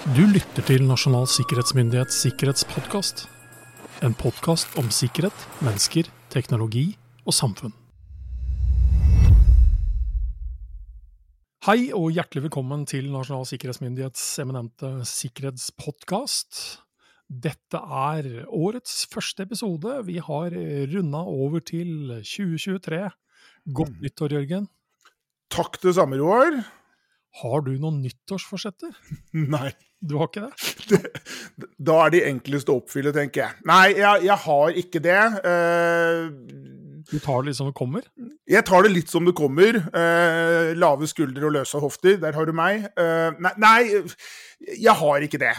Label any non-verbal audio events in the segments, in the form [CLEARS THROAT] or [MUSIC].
Du lytter til Nasjonal sikkerhetsmyndighets sikkerhetspodkast. En podkast om sikkerhet, mennesker, teknologi og samfunn. Hei og hjertelig velkommen til Nasjonal sikkerhetsmyndighets eminente sikkerhetspodkast. Dette er årets første episode. Vi har runda over til 2023. Godt nyttår, Jørgen. Takk det samme, Roar. Har du noen nyttårsforsetter? [LAUGHS] Nei. Du har ikke det? [LAUGHS] det? Da er de enkleste å oppfylle, tenker jeg. Nei, jeg, jeg har ikke det. Uh, du tar det litt som det kommer? Jeg tar det litt som det kommer. Uh, lave skuldre og løse hofter, der har du meg. Uh, nei, nei, jeg har ikke det.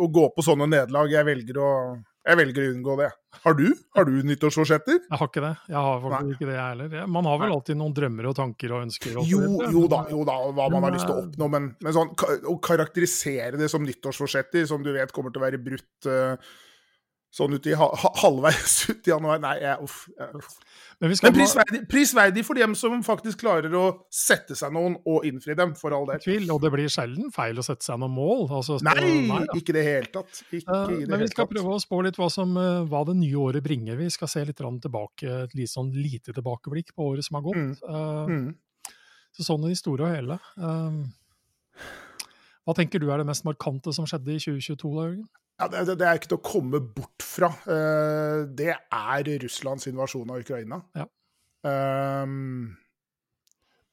å gå på sånne nederlag, jeg velger å jeg velger å unngå det. Har du Har du nyttårsforsetter? Jeg har ikke det. Jeg har faktisk Nei. ikke det, jeg heller. Man har vel alltid noen drømmer og tanker og ønsker? Og jo, jo, da, jo da, hva man har lyst til å oppnå, men, men sånn, å karakterisere det som nyttårsforsetter, som du vet kommer til å være brutt uh, sånn uti halvveis [LAUGHS] ut i januar Nei, jeg, uff. uff. Men, Men prisverdig, prisverdig, for dem som faktisk klarer å sette seg noen og innfri dem, for all del. Tvil, og det blir sjelden feil å sette seg noen mål. Altså, nei, nei ikke i det hele tatt. Ikke uh, det men vi skal prøve å spå litt hva, som, uh, hva, det nye året bringer. Vi skal se litt tilbake, et litt sånn lite tilbakeblikk på året som har gått. Mm. Uh, mm. Så sånn i det store og hele. hva tenker du er det mest markante som skjedde i 2022, da, Jørgen? Ja, det, det, er ikke til å komme bort fra. Uh, det er Russlands invasjon av Ukraina. Ja. Um,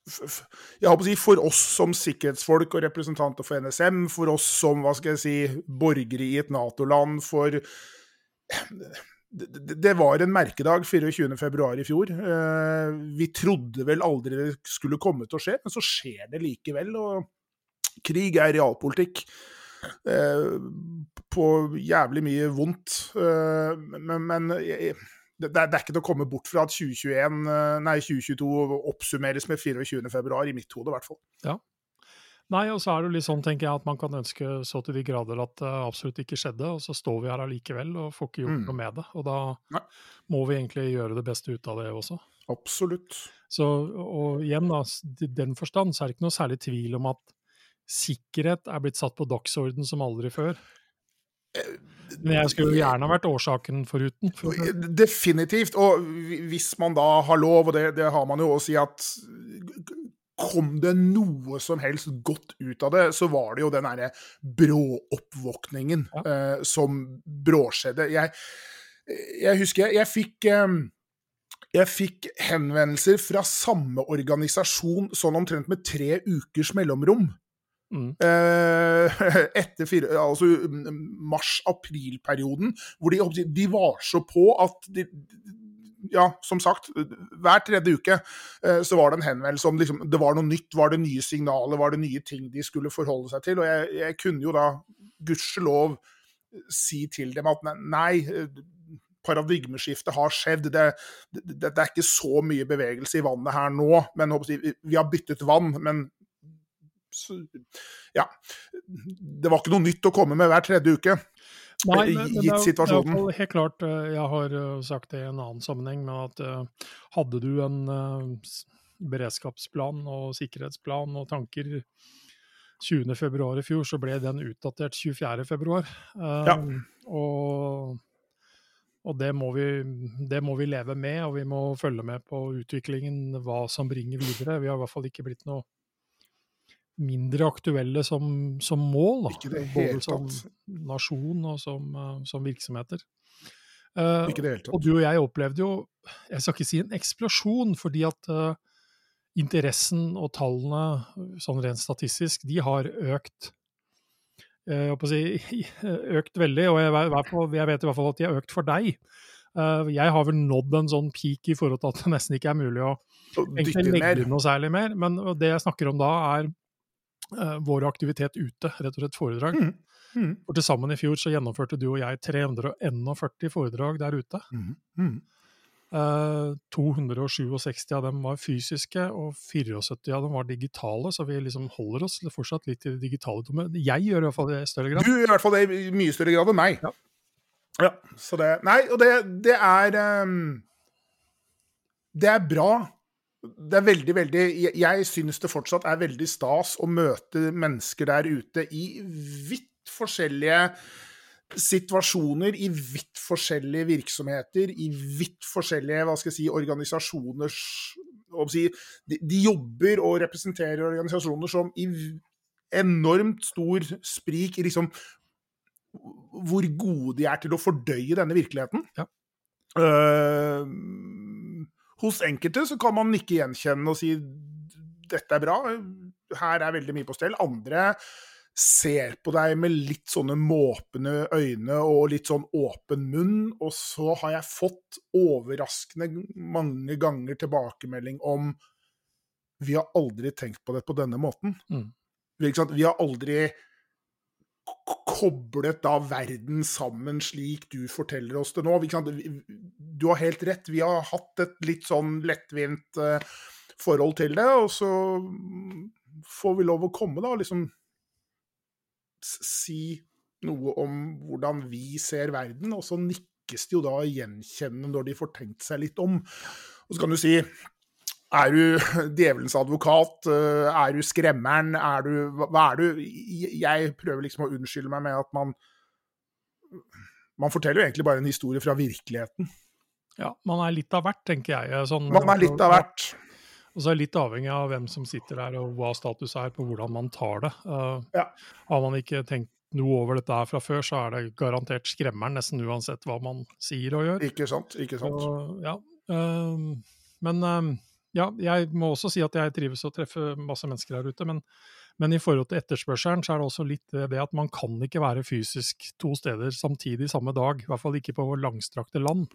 jeg håper å si For oss som sikkerhetsfolk og representanter for NSM, for oss som hva skal jeg si, borgere i et Nato-land, for det, det var en merkedag 24.2 i fjor. Uh, vi trodde vel aldri det skulle komme til å skje, men så skjer det likevel. Og krig er realpolitikk. Eh, på jævlig mye vondt. Eh, men, men det, det, er ikke til å komme bort fra at 2021, eh, nei, 2022 oppsummeres med 24.2, i mitt hode i hvert fall. Ja. Nei, og så er det jo litt sånn, tenker jeg, at man kan ønske så til de grader at det absolutt ikke skjedde, og så står vi her allikevel og får ikke gjort mm. noe med det. Og da Nei. må vi egentlig gjøre det beste ut av det også. Absolutt. Så, og igjen, da, i den forstand så er det ikke noe særlig tvil om at sikkerhet er blitt satt på dagsorden som aldri før. Men jeg skulle jo gjerne vært årsaken foruten. For... Definitivt. Og hvis man da har lov, og det, det har man jo, å si at kom det noe som helst godt ut av det, så var det jo den derre bråoppvåkningen ja. eh, som bråskjedde. Jeg, jeg husker jeg, jeg fikk eh, jeg fikk henvendelser fra samme organisasjon sånn omtrent med tre ukers mellomrom. Mm. Eh, [LAUGHS] etter fire, altså mars-april-perioden, hvor de, de, var så på at de, ja, som sagt, hver tredje uke eh, så var det en henvendelse om liksom, det var noe nytt, var det nye signaler, var det nye ting de skulle forholde seg til. Og jeg, jeg kunne jo da gudskjelov si til dem at nei, paradigmeskiftet har skjedd. Det, det, det, er ikke så mye bevegelse i vannet her nå. men Vi har byttet vann, men ja, det var ikke noe nytt å komme med hver tredje uke. Nei, men, gitt det situasjonen. Det er helt klart, eh, jeg har eh, sagt det i en annen sammenheng, med at uh, hadde du en beredskapsplan og sikkerhetsplan og tanker 20.2 i fjor, så ble den utdatert 24.2. Uh, ja. Og, og det, må vi, det må vi leve med, og vi må følge med på utviklingen, hva som bringer videre. Vi har i hvert fall ikke blitt noe mindre aktuelle som, som mål, da. både som nasjon og som, uh, som virksomheter. Uh, og du og jeg opplevde jo, jeg skal ikke si en eksplosjon, fordi at uh, interessen og tallene, sånn rent statistisk, de har økt. Jeg, si, [LAUGHS] økt veldig, og jeg, jeg, vet i hvert fall at de har økt for deg. Jeg har vel nådd en sånn peak i forhold til at det nesten ikke er mulig å legge noe særlig mer. Men det jeg snakker om da, er uh, vår aktivitet ute, rett og slett foredrag. Mm. Mm. For til sammen i fjor så gjennomførte du og jeg 341 foredrag der ute. Mm. Uh, 267 av dem var fysiske, og 74 av dem var digitale, så vi liksom holder oss fortsatt litt i det digitale. Jeg gjør i hvert fall det i større grad. Du gjør i hvert fall det i mye større grad enn meg. Ja. ja så det Nei, og det, det er um, Det er bra det er veldig, veldig Jeg, syns det fortsatt er veldig stas å møte mennesker der ute i vidt forskjellige situasjoner, i vidt forskjellige virksomheter, i vidt forskjellige hva skal jeg si, organisasjoners si, de, de jobber og representerer organisasjoner som i enormt stor sprik i liksom hvor gode de er til å fordøye denne virkeligheten. Ja. Uh, hos enkelte så kan man ikke gjenkjenne og si dette er bra, her er veldig mye på stell. Andre ser på deg med litt sånne måpende øyne og litt sånn åpen munn. Og så har jeg fått overraskende mange ganger tilbakemelding om Vi har aldri tenkt på det på denne måten. Mm. Vi har aldri koblet da verden sammen slik du forteller oss det nå. Du har helt rett, vi har hatt et litt sånn lettvint uh, forhold til det, og så får vi lov å komme, da, og liksom si noe om hvordan vi ser verden, og så nikkes det jo da gjenkjennende når de får tenkt seg litt om. Og så kan du si er du djevelens advokat? Eh, er du skremmeren? Er du Hva er du? Jeg prøver liksom å unnskylde meg med at man Man forteller jo egentlig bare en historie fra virkeligheten. Ja, man er litt av hvert, tenker jeg. Sånn, man er litt av hvert. Og så er det litt avhengig av hvem som sitter der og hva status er på hvordan man tar det. Uh, ja. Har man ikke tenkt noe over dette her fra før, så er det garantert skremmeren, nesten uansett hva man sier og gjør. Ikke sant, ikke sant. Og, ja, uh, men uh, ja, jeg må også si at jeg trives å treffe masse mennesker her ute, men, men, i forhold til etterspørselen, så er det også litt det at man kan ikke være fysisk to steder samtidig samme dag. I hvert fall ikke på langstrakte land.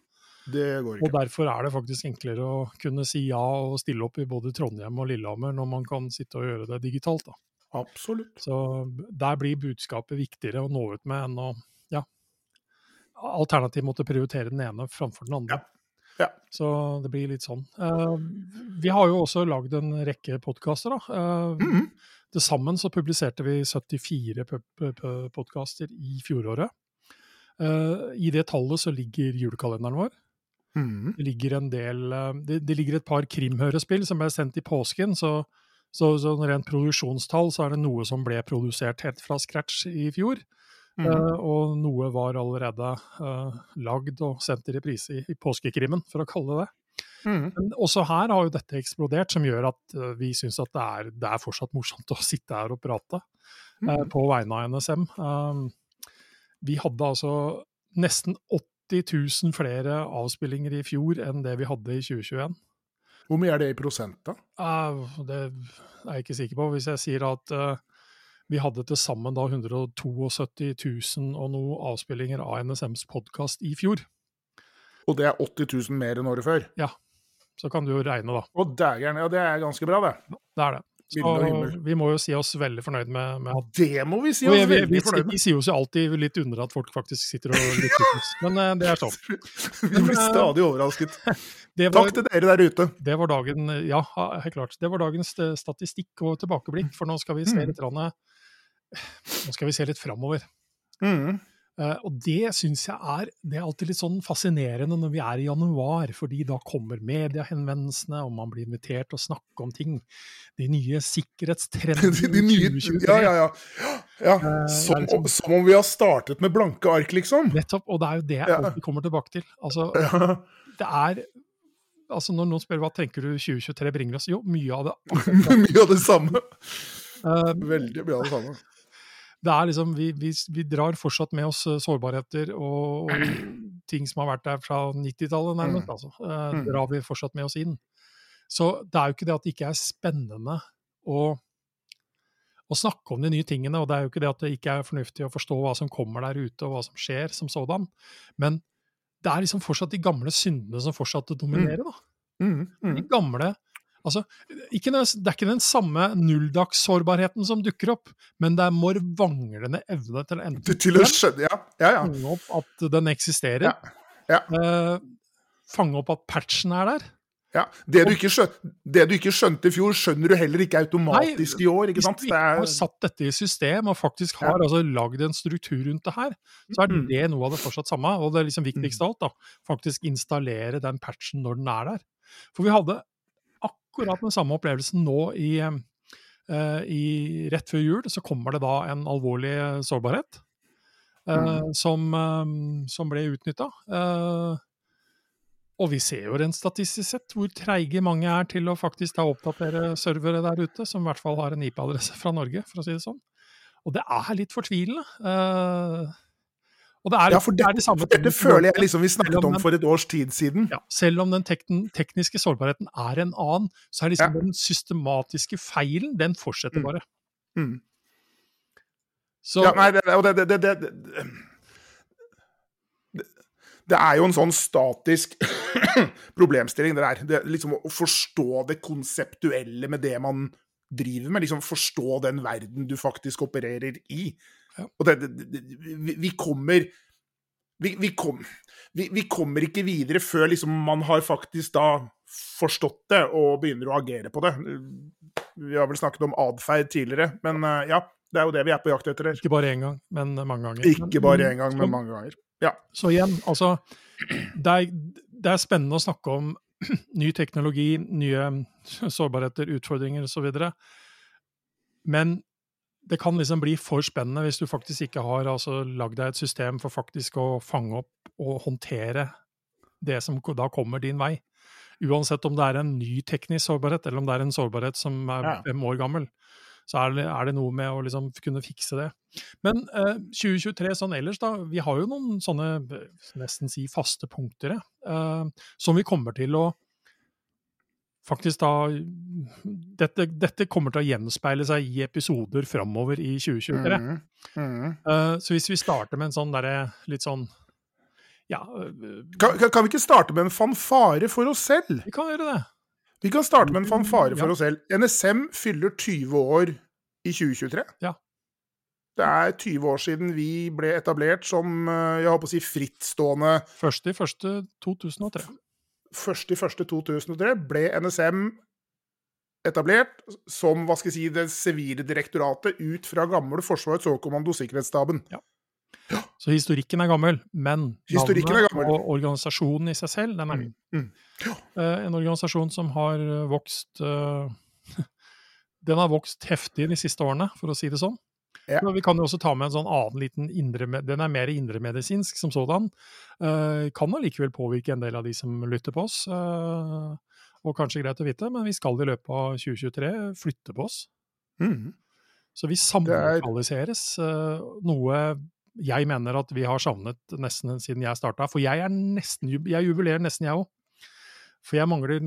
Det går ikke. Og derfor er det faktisk enklere å kunne si ja og stille opp i både Trondheim og Lillehammer når man kan sitte og gjøre det digitalt. da. Absolutt. Så der blir budskapet viktigere å nå ut med enn å ja, alternativt måtte prioritere den ene framfor den andre. Ja. Ja. Så det blir litt sånn. Uh, vi har jo også lagd en rekke podkaster, da. Uh, mm -hmm. Til sammen så publiserte vi 74 podkaster i fjoråret. Uh, I det tallet så ligger julekalenderen vår. Mm. Det ligger en del det, det, ligger et par krimhørespill som ble sendt i påsken, så, så, så rent produksjonstall så er det noe som ble produsert helt fra scratch i fjor. Mm. Uh, og noe var allerede uh, lagd og sendt i reprise i, i påskekrimmen, for å kalle det det. Mm. Men også her har jo dette eksplodert, som gjør at uh, vi syns at det er, det er, fortsatt morsomt å [LAUGHS] sitte her og prate mm. på vegne av NSM. vi hadde altså nesten 80 000 flere avspillinger i fjor enn det vi hadde i 2021. Hvor mye er det i prosent, da? det er jeg ikke sikker på. Hvis jeg sier at vi hadde til sammen da 172 000 og noe avspillinger av NSMs podkast i fjor. Og det er 80 000 mer enn året før? Ja, så kan du jo regne, da. Å dægeren, ja det er ganske bra, det. Det er det. Så vi må jo si oss veldig fornøyd med, med Det må vi si oss vi, veldig vi, fornøyd med. Vi sier oss jo alltid litt under at folk faktisk sitter og lytter til oss, men uh, det er sånn. [LAUGHS] vi blir eh, stadig overrasket. [LAUGHS] Var, Takk til dere der ute. Det var dagen, ja, helt klart. Det var dagens eh, statistikk og tilbakeblikk, for nå skal vi se mm. litt mm. Nå skal vi se litt framover. Mm. Uh, og det syns jeg er det er alltid litt sånn fascinerende når vi er i januar, fordi da kommer mediehenvendelsene, og man blir invitert til å snakke om ting. De nye sikkerhetstrendene [LAUGHS] de, nye, 2023. Ja, ja, ja. ja uh, som, liksom, som, om vi har startet med blanke ark, liksom. Nettopp, og det er jo det jeg alltid kommer tilbake til. Altså, det er altså Når noen spør hva tenker du 2023 bringer oss, jo, mye av det. [LAUGHS] mye av det samme. Uh, Veldig mye av det samme det er liksom, vi, vi, vi, drar fortsatt med oss eh, sårbarheter og, og [CLEARS THROAT] ting som har vært der fra 90-tallet, nærmest. Mm. altså. Eh, mm. drar vi fortsatt med oss inn. Så det er jo ikke det at det ikke er spennende å, å, snakke om de nye tingene, og det er jo ikke det at det ikke er fornuftig å forstå hva som kommer der ute, og hva som skjer som sådan, men det er liksom fortsatt de gamle syndene som fortsatt dominerer. da. Mm. Mm. De gamle Altså, det er ikke den samme nulldagssårbarheten som dukker opp, men det er vår vanglende evne til å endre Til å skjønne, ja. ja, ja. Fange opp at den eksisterer. Eh, fange opp at patchen er der. Ja, det du, skjønte, det du, ikke skjønte, i fjor, skjønner du heller ikke automatisk Nei, i år. ikke sant? Hvis vi har satt dette i system og faktisk har ja. altså, lagd en struktur rundt det her, så er mm. det noe av det fortsatt samme. Og det er liksom viktigste av alt, da, faktisk installere den patchen når den er der. For vi hadde akkurat den samme opplevelsen nå i, uh, i Rett før jul så kommer det da en alvorlig sårbarhet uh, mm. som, um, som, ble utnytta. Og vi ser jo rent statistisk sett hvor treige mange er til å faktisk da oppdatere servere der ute, som i hvert fall har en IP-adresse fra Norge, for å si det sånn. Og det er litt fortvilende. Og det er, ja, for, det, det for dette føler jeg liksom vi snakket om for et års tid siden. Ja, selv om den tekn, tekniske sårbarheten er en annen, så er liksom ja. den systematiske feilen, den fortsetter mm. bare. Mm. Så, ja, nei, det, og det, det, det, det er jo en sånn statisk [CLEARS THROAT] problemstilling, det der. Det, liksom Å forstå det konseptuelle med det man driver med. liksom Forstå den verden du faktisk opererer i. Og det, det, vi, vi, kommer vi, vi, kom, vi, kommer ikke videre før liksom man har faktisk da forstått det og begynner å agere på det. Vi har vel snakket om atferd tidligere, men uh, ja, det er jo det vi er på jakt etter. Ikke bare én gang, men mange ganger. Ikke bare én gang, men mange ganger. Ja. Så igjen, altså det er, det er spennende å snakke om [CLEARS THROAT] ny teknologi, nye sårbarheter, utfordringer osv. Men det kan liksom bli for spennende hvis du faktisk ikke har altså, lagd deg et system for faktisk å fange opp og håndtere det som da kommer din vei. Uansett om det er en ny teknisk sårbarhet, eller om det er en sårbarhet som er ja. fem år gammel, så er det, er det, noe med å liksom kunne fikse det. Men eh, 2023 sånn ellers, da. Vi har jo noen sånne nesten si faste punkter eh, som vi kommer til å faktisk da dette, dette, kommer til å gjenspeile seg i episoder framover i 2023. Mm, mm. Uh, så hvis vi starter med en sånn derre litt sånn ja uh, kan, kan, vi ikke starte med en fanfare for oss selv? Vi kan gjøre det. Vi kan starte med en fanfare for ja. oss selv. NSM fyller 20 år i 2023. Ja. Det er 20 år siden vi ble etablert som eh, jeg håper å si, frittstående Første i første 2003. 1.1.2003 ble NSM etablert som hva skal jeg si, det sivile direktoratet ut fra gamle Forsvarets overkommando sikkerhetsstaben. Ja. Så historikken er gammel, men navnet og organisasjonen i seg selv, den er ny. Mm. Mm. Ja. Uh, en organisasjon som har vokst uh, [LAUGHS] Den har vokst heftig de siste årene, for å si det sånn. Ja. Vi kan jo også ta med en sånn annen liten indre, Den er mer indremedisinsk som sådan. Kan allikevel påvirke en del av de som lytter på oss. Og kanskje greit å vite, men vi skal i løpet av 2023 flytte på oss. Mm. Så vi samlokaliseres, uh, noe jeg mener at vi har savnet nesten siden jeg starta. For jeg er nesten, jeg jubilerer nesten, jeg òg. For jeg mangler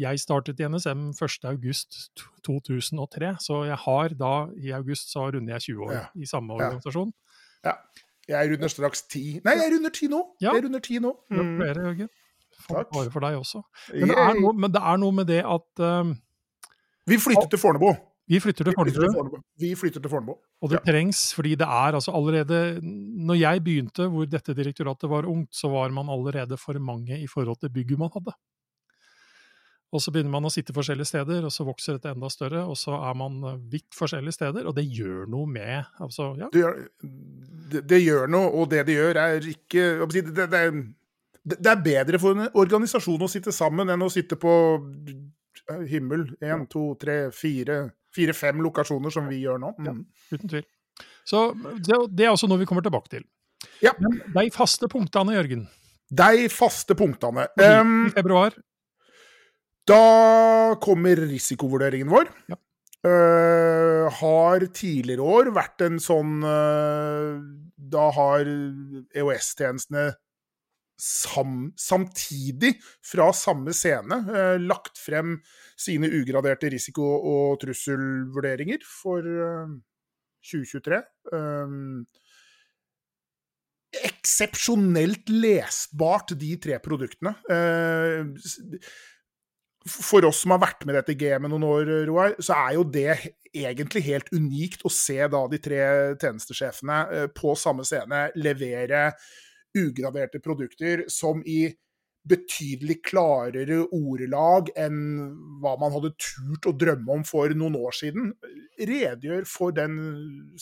Jeg startet i NSM 1.8.2003, så jeg har da i august så runder jeg 20 år ja. i samme organisasjon. Ja. ja. Jeg runder straks 10 Nei, jeg runder 10 nå! Ja. Jeg runder 10 nå. Mm. Gratulerer, Jørgen. Bare for deg også. Men det, noe, men det, er noe, med det at um, Vi flytter til Fornebu. Vi flytter til Fornebu. Vi flytter til Fornebu. Og det ja. trengs, fordi det er altså allerede Når jeg begynte hvor dette direktoratet var ungt, så var man allerede for mange i forhold til bygget man hadde. Og så begynner man å sitte forskjellige steder, og så vokser dette enda større, og så er man vidt forskjellige steder, og det gjør noe med altså, ja. det, gjør, det, det, gjør, noe, og det det gjør, er ikke det, det, er, det er bedre for en organisasjon å sitte sammen enn å sitte på himmel. Én, to, tre, fire fire-fem lokasjoner som vi gjør nå. Mm. Ja, uten tvil. Så det, det, er også noe vi kommer tilbake til. Ja. Men de faste punktene, Jørgen? De faste punktene. Um, I februar? Da kommer risikovurderingen vår. Ja. Uh, har tidligere år vært en sånn uh, Da har EOS-tjenestene sam, samtidig, fra samme scene, eh, lagt frem sine ugraderte risiko- og trusselvurderinger for 2023. Um, ehm, eksepsjonelt lesbart, de tre produktene. Uh, for oss som har vært med dette gamet noen år, Roar, så er jo det egentlig helt unikt å se da de tre tjenestesjefene uh, på samme scene levere ugraderte produkter som i betydelig klarere ordelag enn hva man hadde turt å drømme om for noen år siden, redegjør for den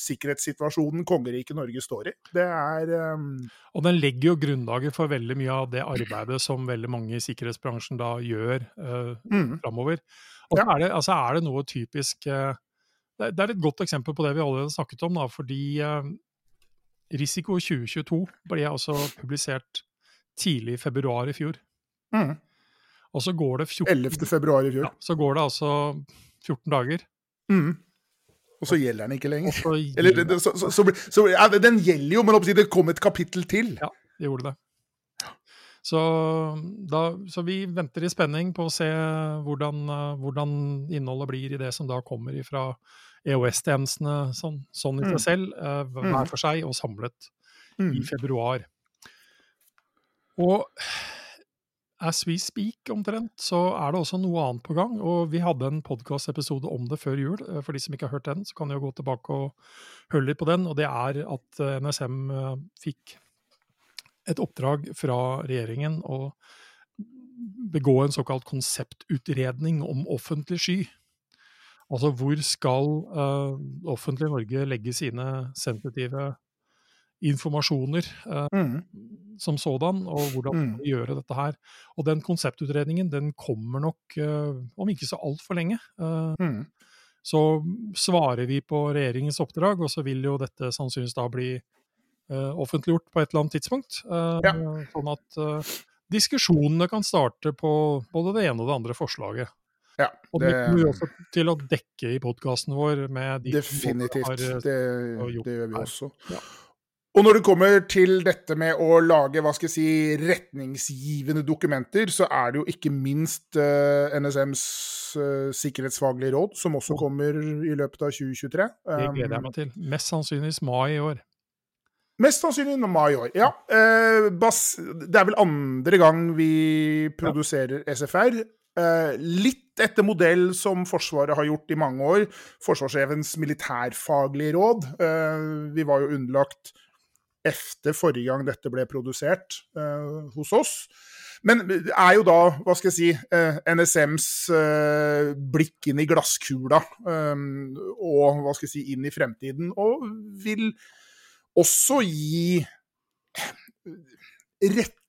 sikkerhetssituasjonen kongeriket Norge står i. Det er um... Og den legger jo grunnlaget for veldig mye av det arbeidet som veldig mange i sikkerhetsbransjen da gjør uh, mm. framover. Så er, altså, er, det noe typisk uh, det, er et godt eksempel på det vi allerede snakket om, da, fordi uh, Risiko 2022 ble altså publisert tidlig i februar i fjor. Mm. Og så går det 14, 11. februar i fjor. Ja, så går det altså 14 dager. Mm. Og så gjelder den ikke lenger. Eller, det, så, så, så, ja, den gjelder jo, men det kom et kapittel til. Ja, det gjorde det. Så, da, så, vi venter i spenning på å se hvordan, hvordan, innholdet blir i det som da kommer fra EOS-tjenestene sånn, sånn, i seg mm. selv, uh, hver for seg, og samlet mm. i februar. Og as we speak, omtrent, så er det også noe annet på gang. Og vi hadde en podkastepisode om det før jul. Eh, for de som ikke har hørt den, så kan de jo gå tilbake og høre litt på den. Og det er at eh, NSM eh, fikk et oppdrag fra regjeringen å begå en såkalt konseptutredning om offentlig sky. Altså hvor skal uh, offentlig Norge legge sine sensitive informasjoner uh, mm. som sådan, og hvordan mm. vi gjøre dette her. Og den konseptutredningen den kommer nok uh, om ikke så altfor lenge. Uh, mm. Så svarer vi på regjeringens oppdrag, og så vil jo dette sannsynligvis da bli offentliggjort på et eller annet tidspunkt. Ja. Sånn at diskusjonene kan starte på både det ene og det andre forslaget. Ja, det, og det kommer vi også til å dekke i podkasten vår. definitivt. Har, det, det, gjør vi også. Ja. Og når det kommer til dette med å lage hva skal jeg si, retningsgivende dokumenter, så er det jo ikke minst uh, eh, NSMs uh, eh, sikkerhetsfaglige råd, som også kommer i løpet av 2023. Um, det gleder jeg meg til. Mest sannsynligvis mai i år. Mest sannsynlig mai i år, ja. Uh, bas, det er vel andre gang vi produserer ja. SFR. Litt etter modell som Forsvaret har gjort i mange år. Forsvarssjefens militærfaglige råd. vi var jo underlagt efter forrige gang dette ble produsert uh, hos oss. Men det er jo da, hva skal jeg si, eh, NSMs eh, blikk inn i glasskula um, og hva skal jeg si, inn i fremtiden. Og vil også gi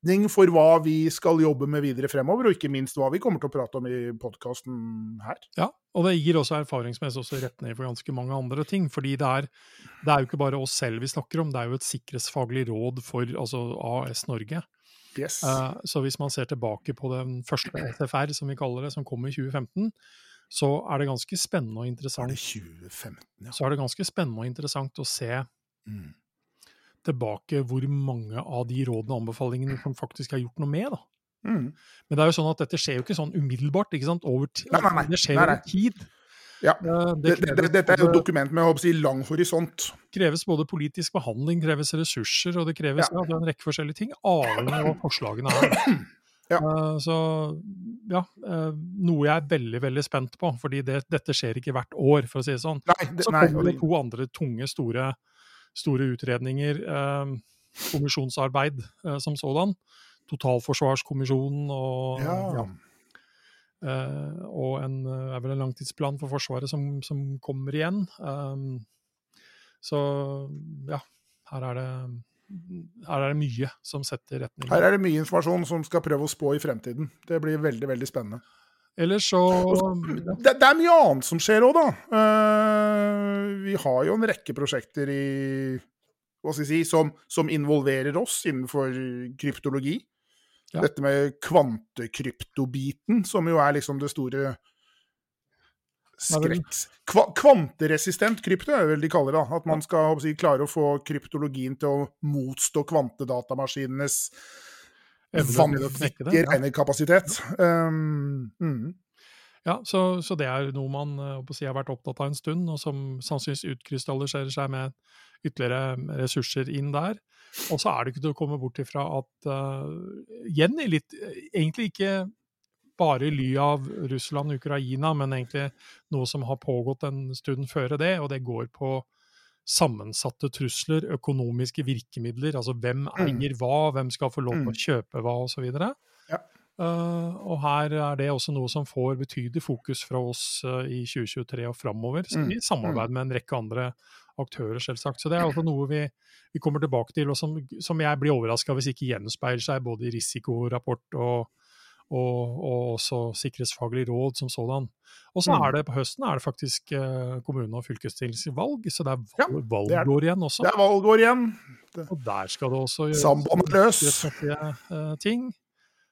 retning for hva vi skal jobbe med videre fremover, og ikke minst hva vi kommer til å prate om i podkasten her. Ja, og det gir også erfaringsmessig også retning for ganske mange andre ting. fordi det er, det er jo ikke bare oss selv vi snakker om, det er jo et sikkerhetsfaglig råd for altså AS Norge. Yes. Uh, så hvis man ser tilbake på den første SFR, som vi kaller det, som kom i 2015, så er det ganske spennende og interessant. Er det 2015, ja. Så er det ganske spennende og interessant å se mm tilbake hvor mange av de rådene og anbefalingene som faktisk er gjort noe med. da. Mm. Men det er jo sånn at dette skjer jo ikke sånn umiddelbart. ikke sant? Over nei, nei, nei. Det skjer over tid. Ja, eh, det det, det, Dette er jo dokument med si, lang horisont. Det kreves både politisk behandling, kreves ressurser, og det kreves ja. Ja, en rekke forskjellige ting, avhengig av hva forslagene er. Ja. Uh, så ja, uh, noe jeg er veldig veldig spent på, fordi dette skjer ikke hvert år, for å si det sånn. Nei, så kommer det to andre tunge, store store utredninger, eh, kommisjonsarbeid eh, som sådan. Totalforsvarskommisjonen og ja. ja. Uh, og en, er vel en langtidsplan for Forsvaret som, som kommer igjen. Um, så ja, her er, det, her er det mye som setter retning. Her er det mye informasjon som skal prøve å spå i fremtiden. Det blir veldig, veldig spennende. Ellers så det, det, er mye annet som skjer òg, da. Uh, vi har jo en rekke prosjekter i, hva skal jeg si, som, som involverer oss innenfor kryptologi. Ja. Dette med kvantekryptobiten, som jo er liksom det store skrekk... Kva, kvanteresistent krypto er det vel de kaller det. At man skal si, klare å få kryptologien til å motstå kvantedatamaskinenes vanvittig regnekapasitet. Um, mm. Ja, så, så, det er noe man uh, si, har vært opptatt av en stund, og som sannsynligvis utkrystalliserer seg med ytterligere ressurser inn der. Og så er det ikke til å komme bort ifra at uh, igjen litt Egentlig ikke bare i ly av Russland og Ukraina, men egentlig noe som har pågått en stund før det, og det går på sammensatte trusler, økonomiske virkemidler, altså hvem mm. eier hva, hvem skal få lov til å mm. kjøpe hva, osv. Ja. Uh, og her er det også noe som får betydelig fokus fra oss uh, i 2023 og framover, mm. i samarbeid med en rekke andre aktører, selvsagt. Så det er også noe vi, vi kommer tilbake til, og som, som jeg blir overraska hvis ikke gjenspeiler seg både i risikorapport og, og, og, også sikkerhetsfaglig råd som sådan. Og så mm. er det på høsten er det faktisk uh, kommune- og fylkestingsvalg, så det er valg, valgår igjen også. Det er valgår igjen. Og der skal det også gjøres Sambandet løs. ting.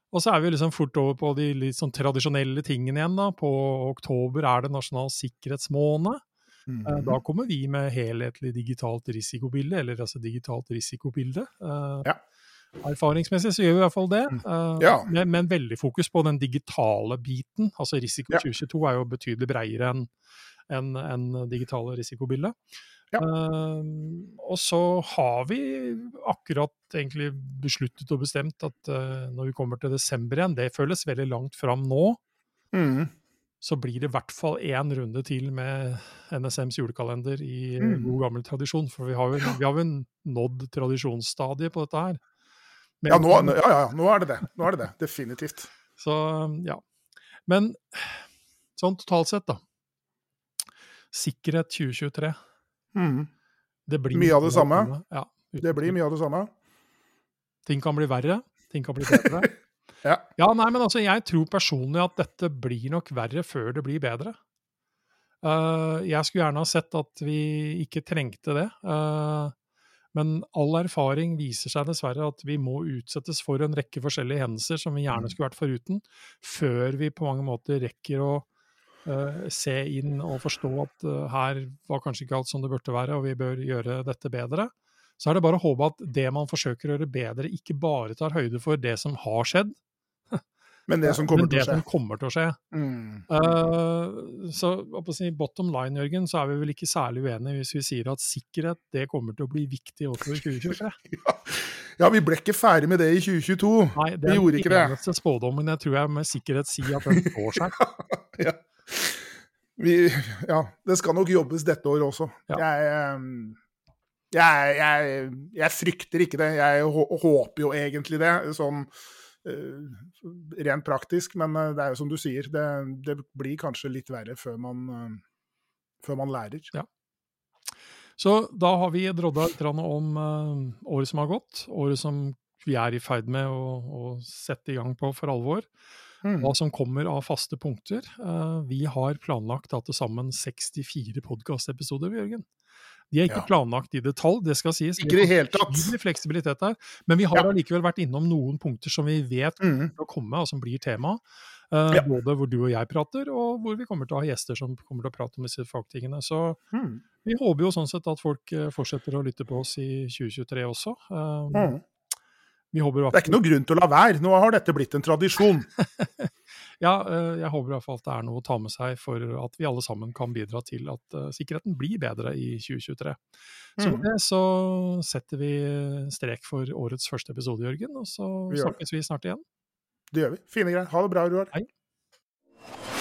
Og så er vi liksom fort over på de litt sånn tradisjonelle tingene igjen. da. På oktober er det nasjonal sikkerhetsmåned. Mm -hmm. Da kommer vi med helhetlig digitalt risikobilde, eller altså digitalt risikobilde. Eh, ja. Erfaringsmessig så gjør vi i hvert fall det, uh, ja. med, med veldig fokus på den digitale biten. Altså Risiko ja. 2022 er jo betydelig bredere enn en, en digitale risikobildet. Ja. Uh, og så har vi akkurat egentlig besluttet og bestemt at uh, når vi kommer til desember igjen, det føles veldig langt fram nå, mm. så blir det i hvert fall én runde til med NSMs julekalender i mm. god gammel tradisjon. For vi har jo, vi har jo nådd tradisjonsstadiet på dette her. Ja, nå, ja, ja, nå er det det. Nå er det det. Definitivt. Så ja. Men sånn totalt sett, da. Sikkerhet 2023. Mm. mye av det samme. Ja, det blir mye av det samme. Ting kan bli verre, ting kan bli bedre. [LAUGHS] ja. ja. nei, men altså, jeg tror personlig at dette blir nok verre før det blir bedre. Uh, jeg skulle gjerne ha sett at vi ikke trengte det. Uh, men all erfaring viser seg dessverre at vi må utsettes for en rekke forskjellige hendelser som vi gjerne mm. skulle vært foruten, før vi på mange måter rekker å uh, se inn og forstå at uh, her var kanskje ikke alt som det burde være, og vi bør gjøre dette bedre. Så er det bare å håpe at det man forsøker å gjøre bedre, ikke bare tar høyde for det som har skjedd, men det som kommer, det til, å som kommer til å skje. Mm. Uh, så si, bottom line, Jørgen, så er vi vel ikke særlig uenige hvis vi sier at sikkerhet det kommer til å bli viktig også i 2023. [LAUGHS] ja. ja, vi ble ikke ferdig med det i 2022. Nei, det vi gjorde ikke det. Den eneste spådommen jeg tror jeg med sikkerhet sier at den får seg. [LAUGHS] ja. Vi, ja, det skal nok jobbes dette året også. Jeg, jeg, jeg, jeg, frykter ikke det. Jeg håper jo egentlig det, sånn rent praktisk. Men uh, det er jo som du sier, det, det blir kanskje litt verre før man, uh, før man lærer. Ja. Så da har vi drodda litt om året som har gått, året som vi er i ferd med å, å sette i gang på for alvor. Mm. Hva som kommer av faste punkter. Vi har planlagt til sammen 64 podkastepisoder, Jørgen. De er ikke ja. planlagt i detalj, det skal sies. Ikke i det hele tatt. fleksibilitet der. Men vi har ja. allikevel vært innom noen punkter som vi vet kommer mm. til å komme, og som blir tema. Uh, ja. Både hvor du og jeg prater, og hvor vi kommer til å ha gjester som kommer til å prate om disse fagtingene. Så mm. vi håper jo sånn sett at folk eh, fortsetter å lytte på oss i 2023 også. Uh, mm. Håper, det er ikke noe grunn til å la være. Nå har dette blitt en tradisjon. [LAUGHS] ja, eh, jeg håper i hvert fall at det er noe å ta med seg for at vi alle sammen kan bidra til at uh, sikkerheten blir bedre i 2023. Så med mm. det så setter vi strek for årets første episode, Jørgen, og så snakkes vi snart igjen. Det gjør vi. Fine greier. Ha det bra, Roar. Hei.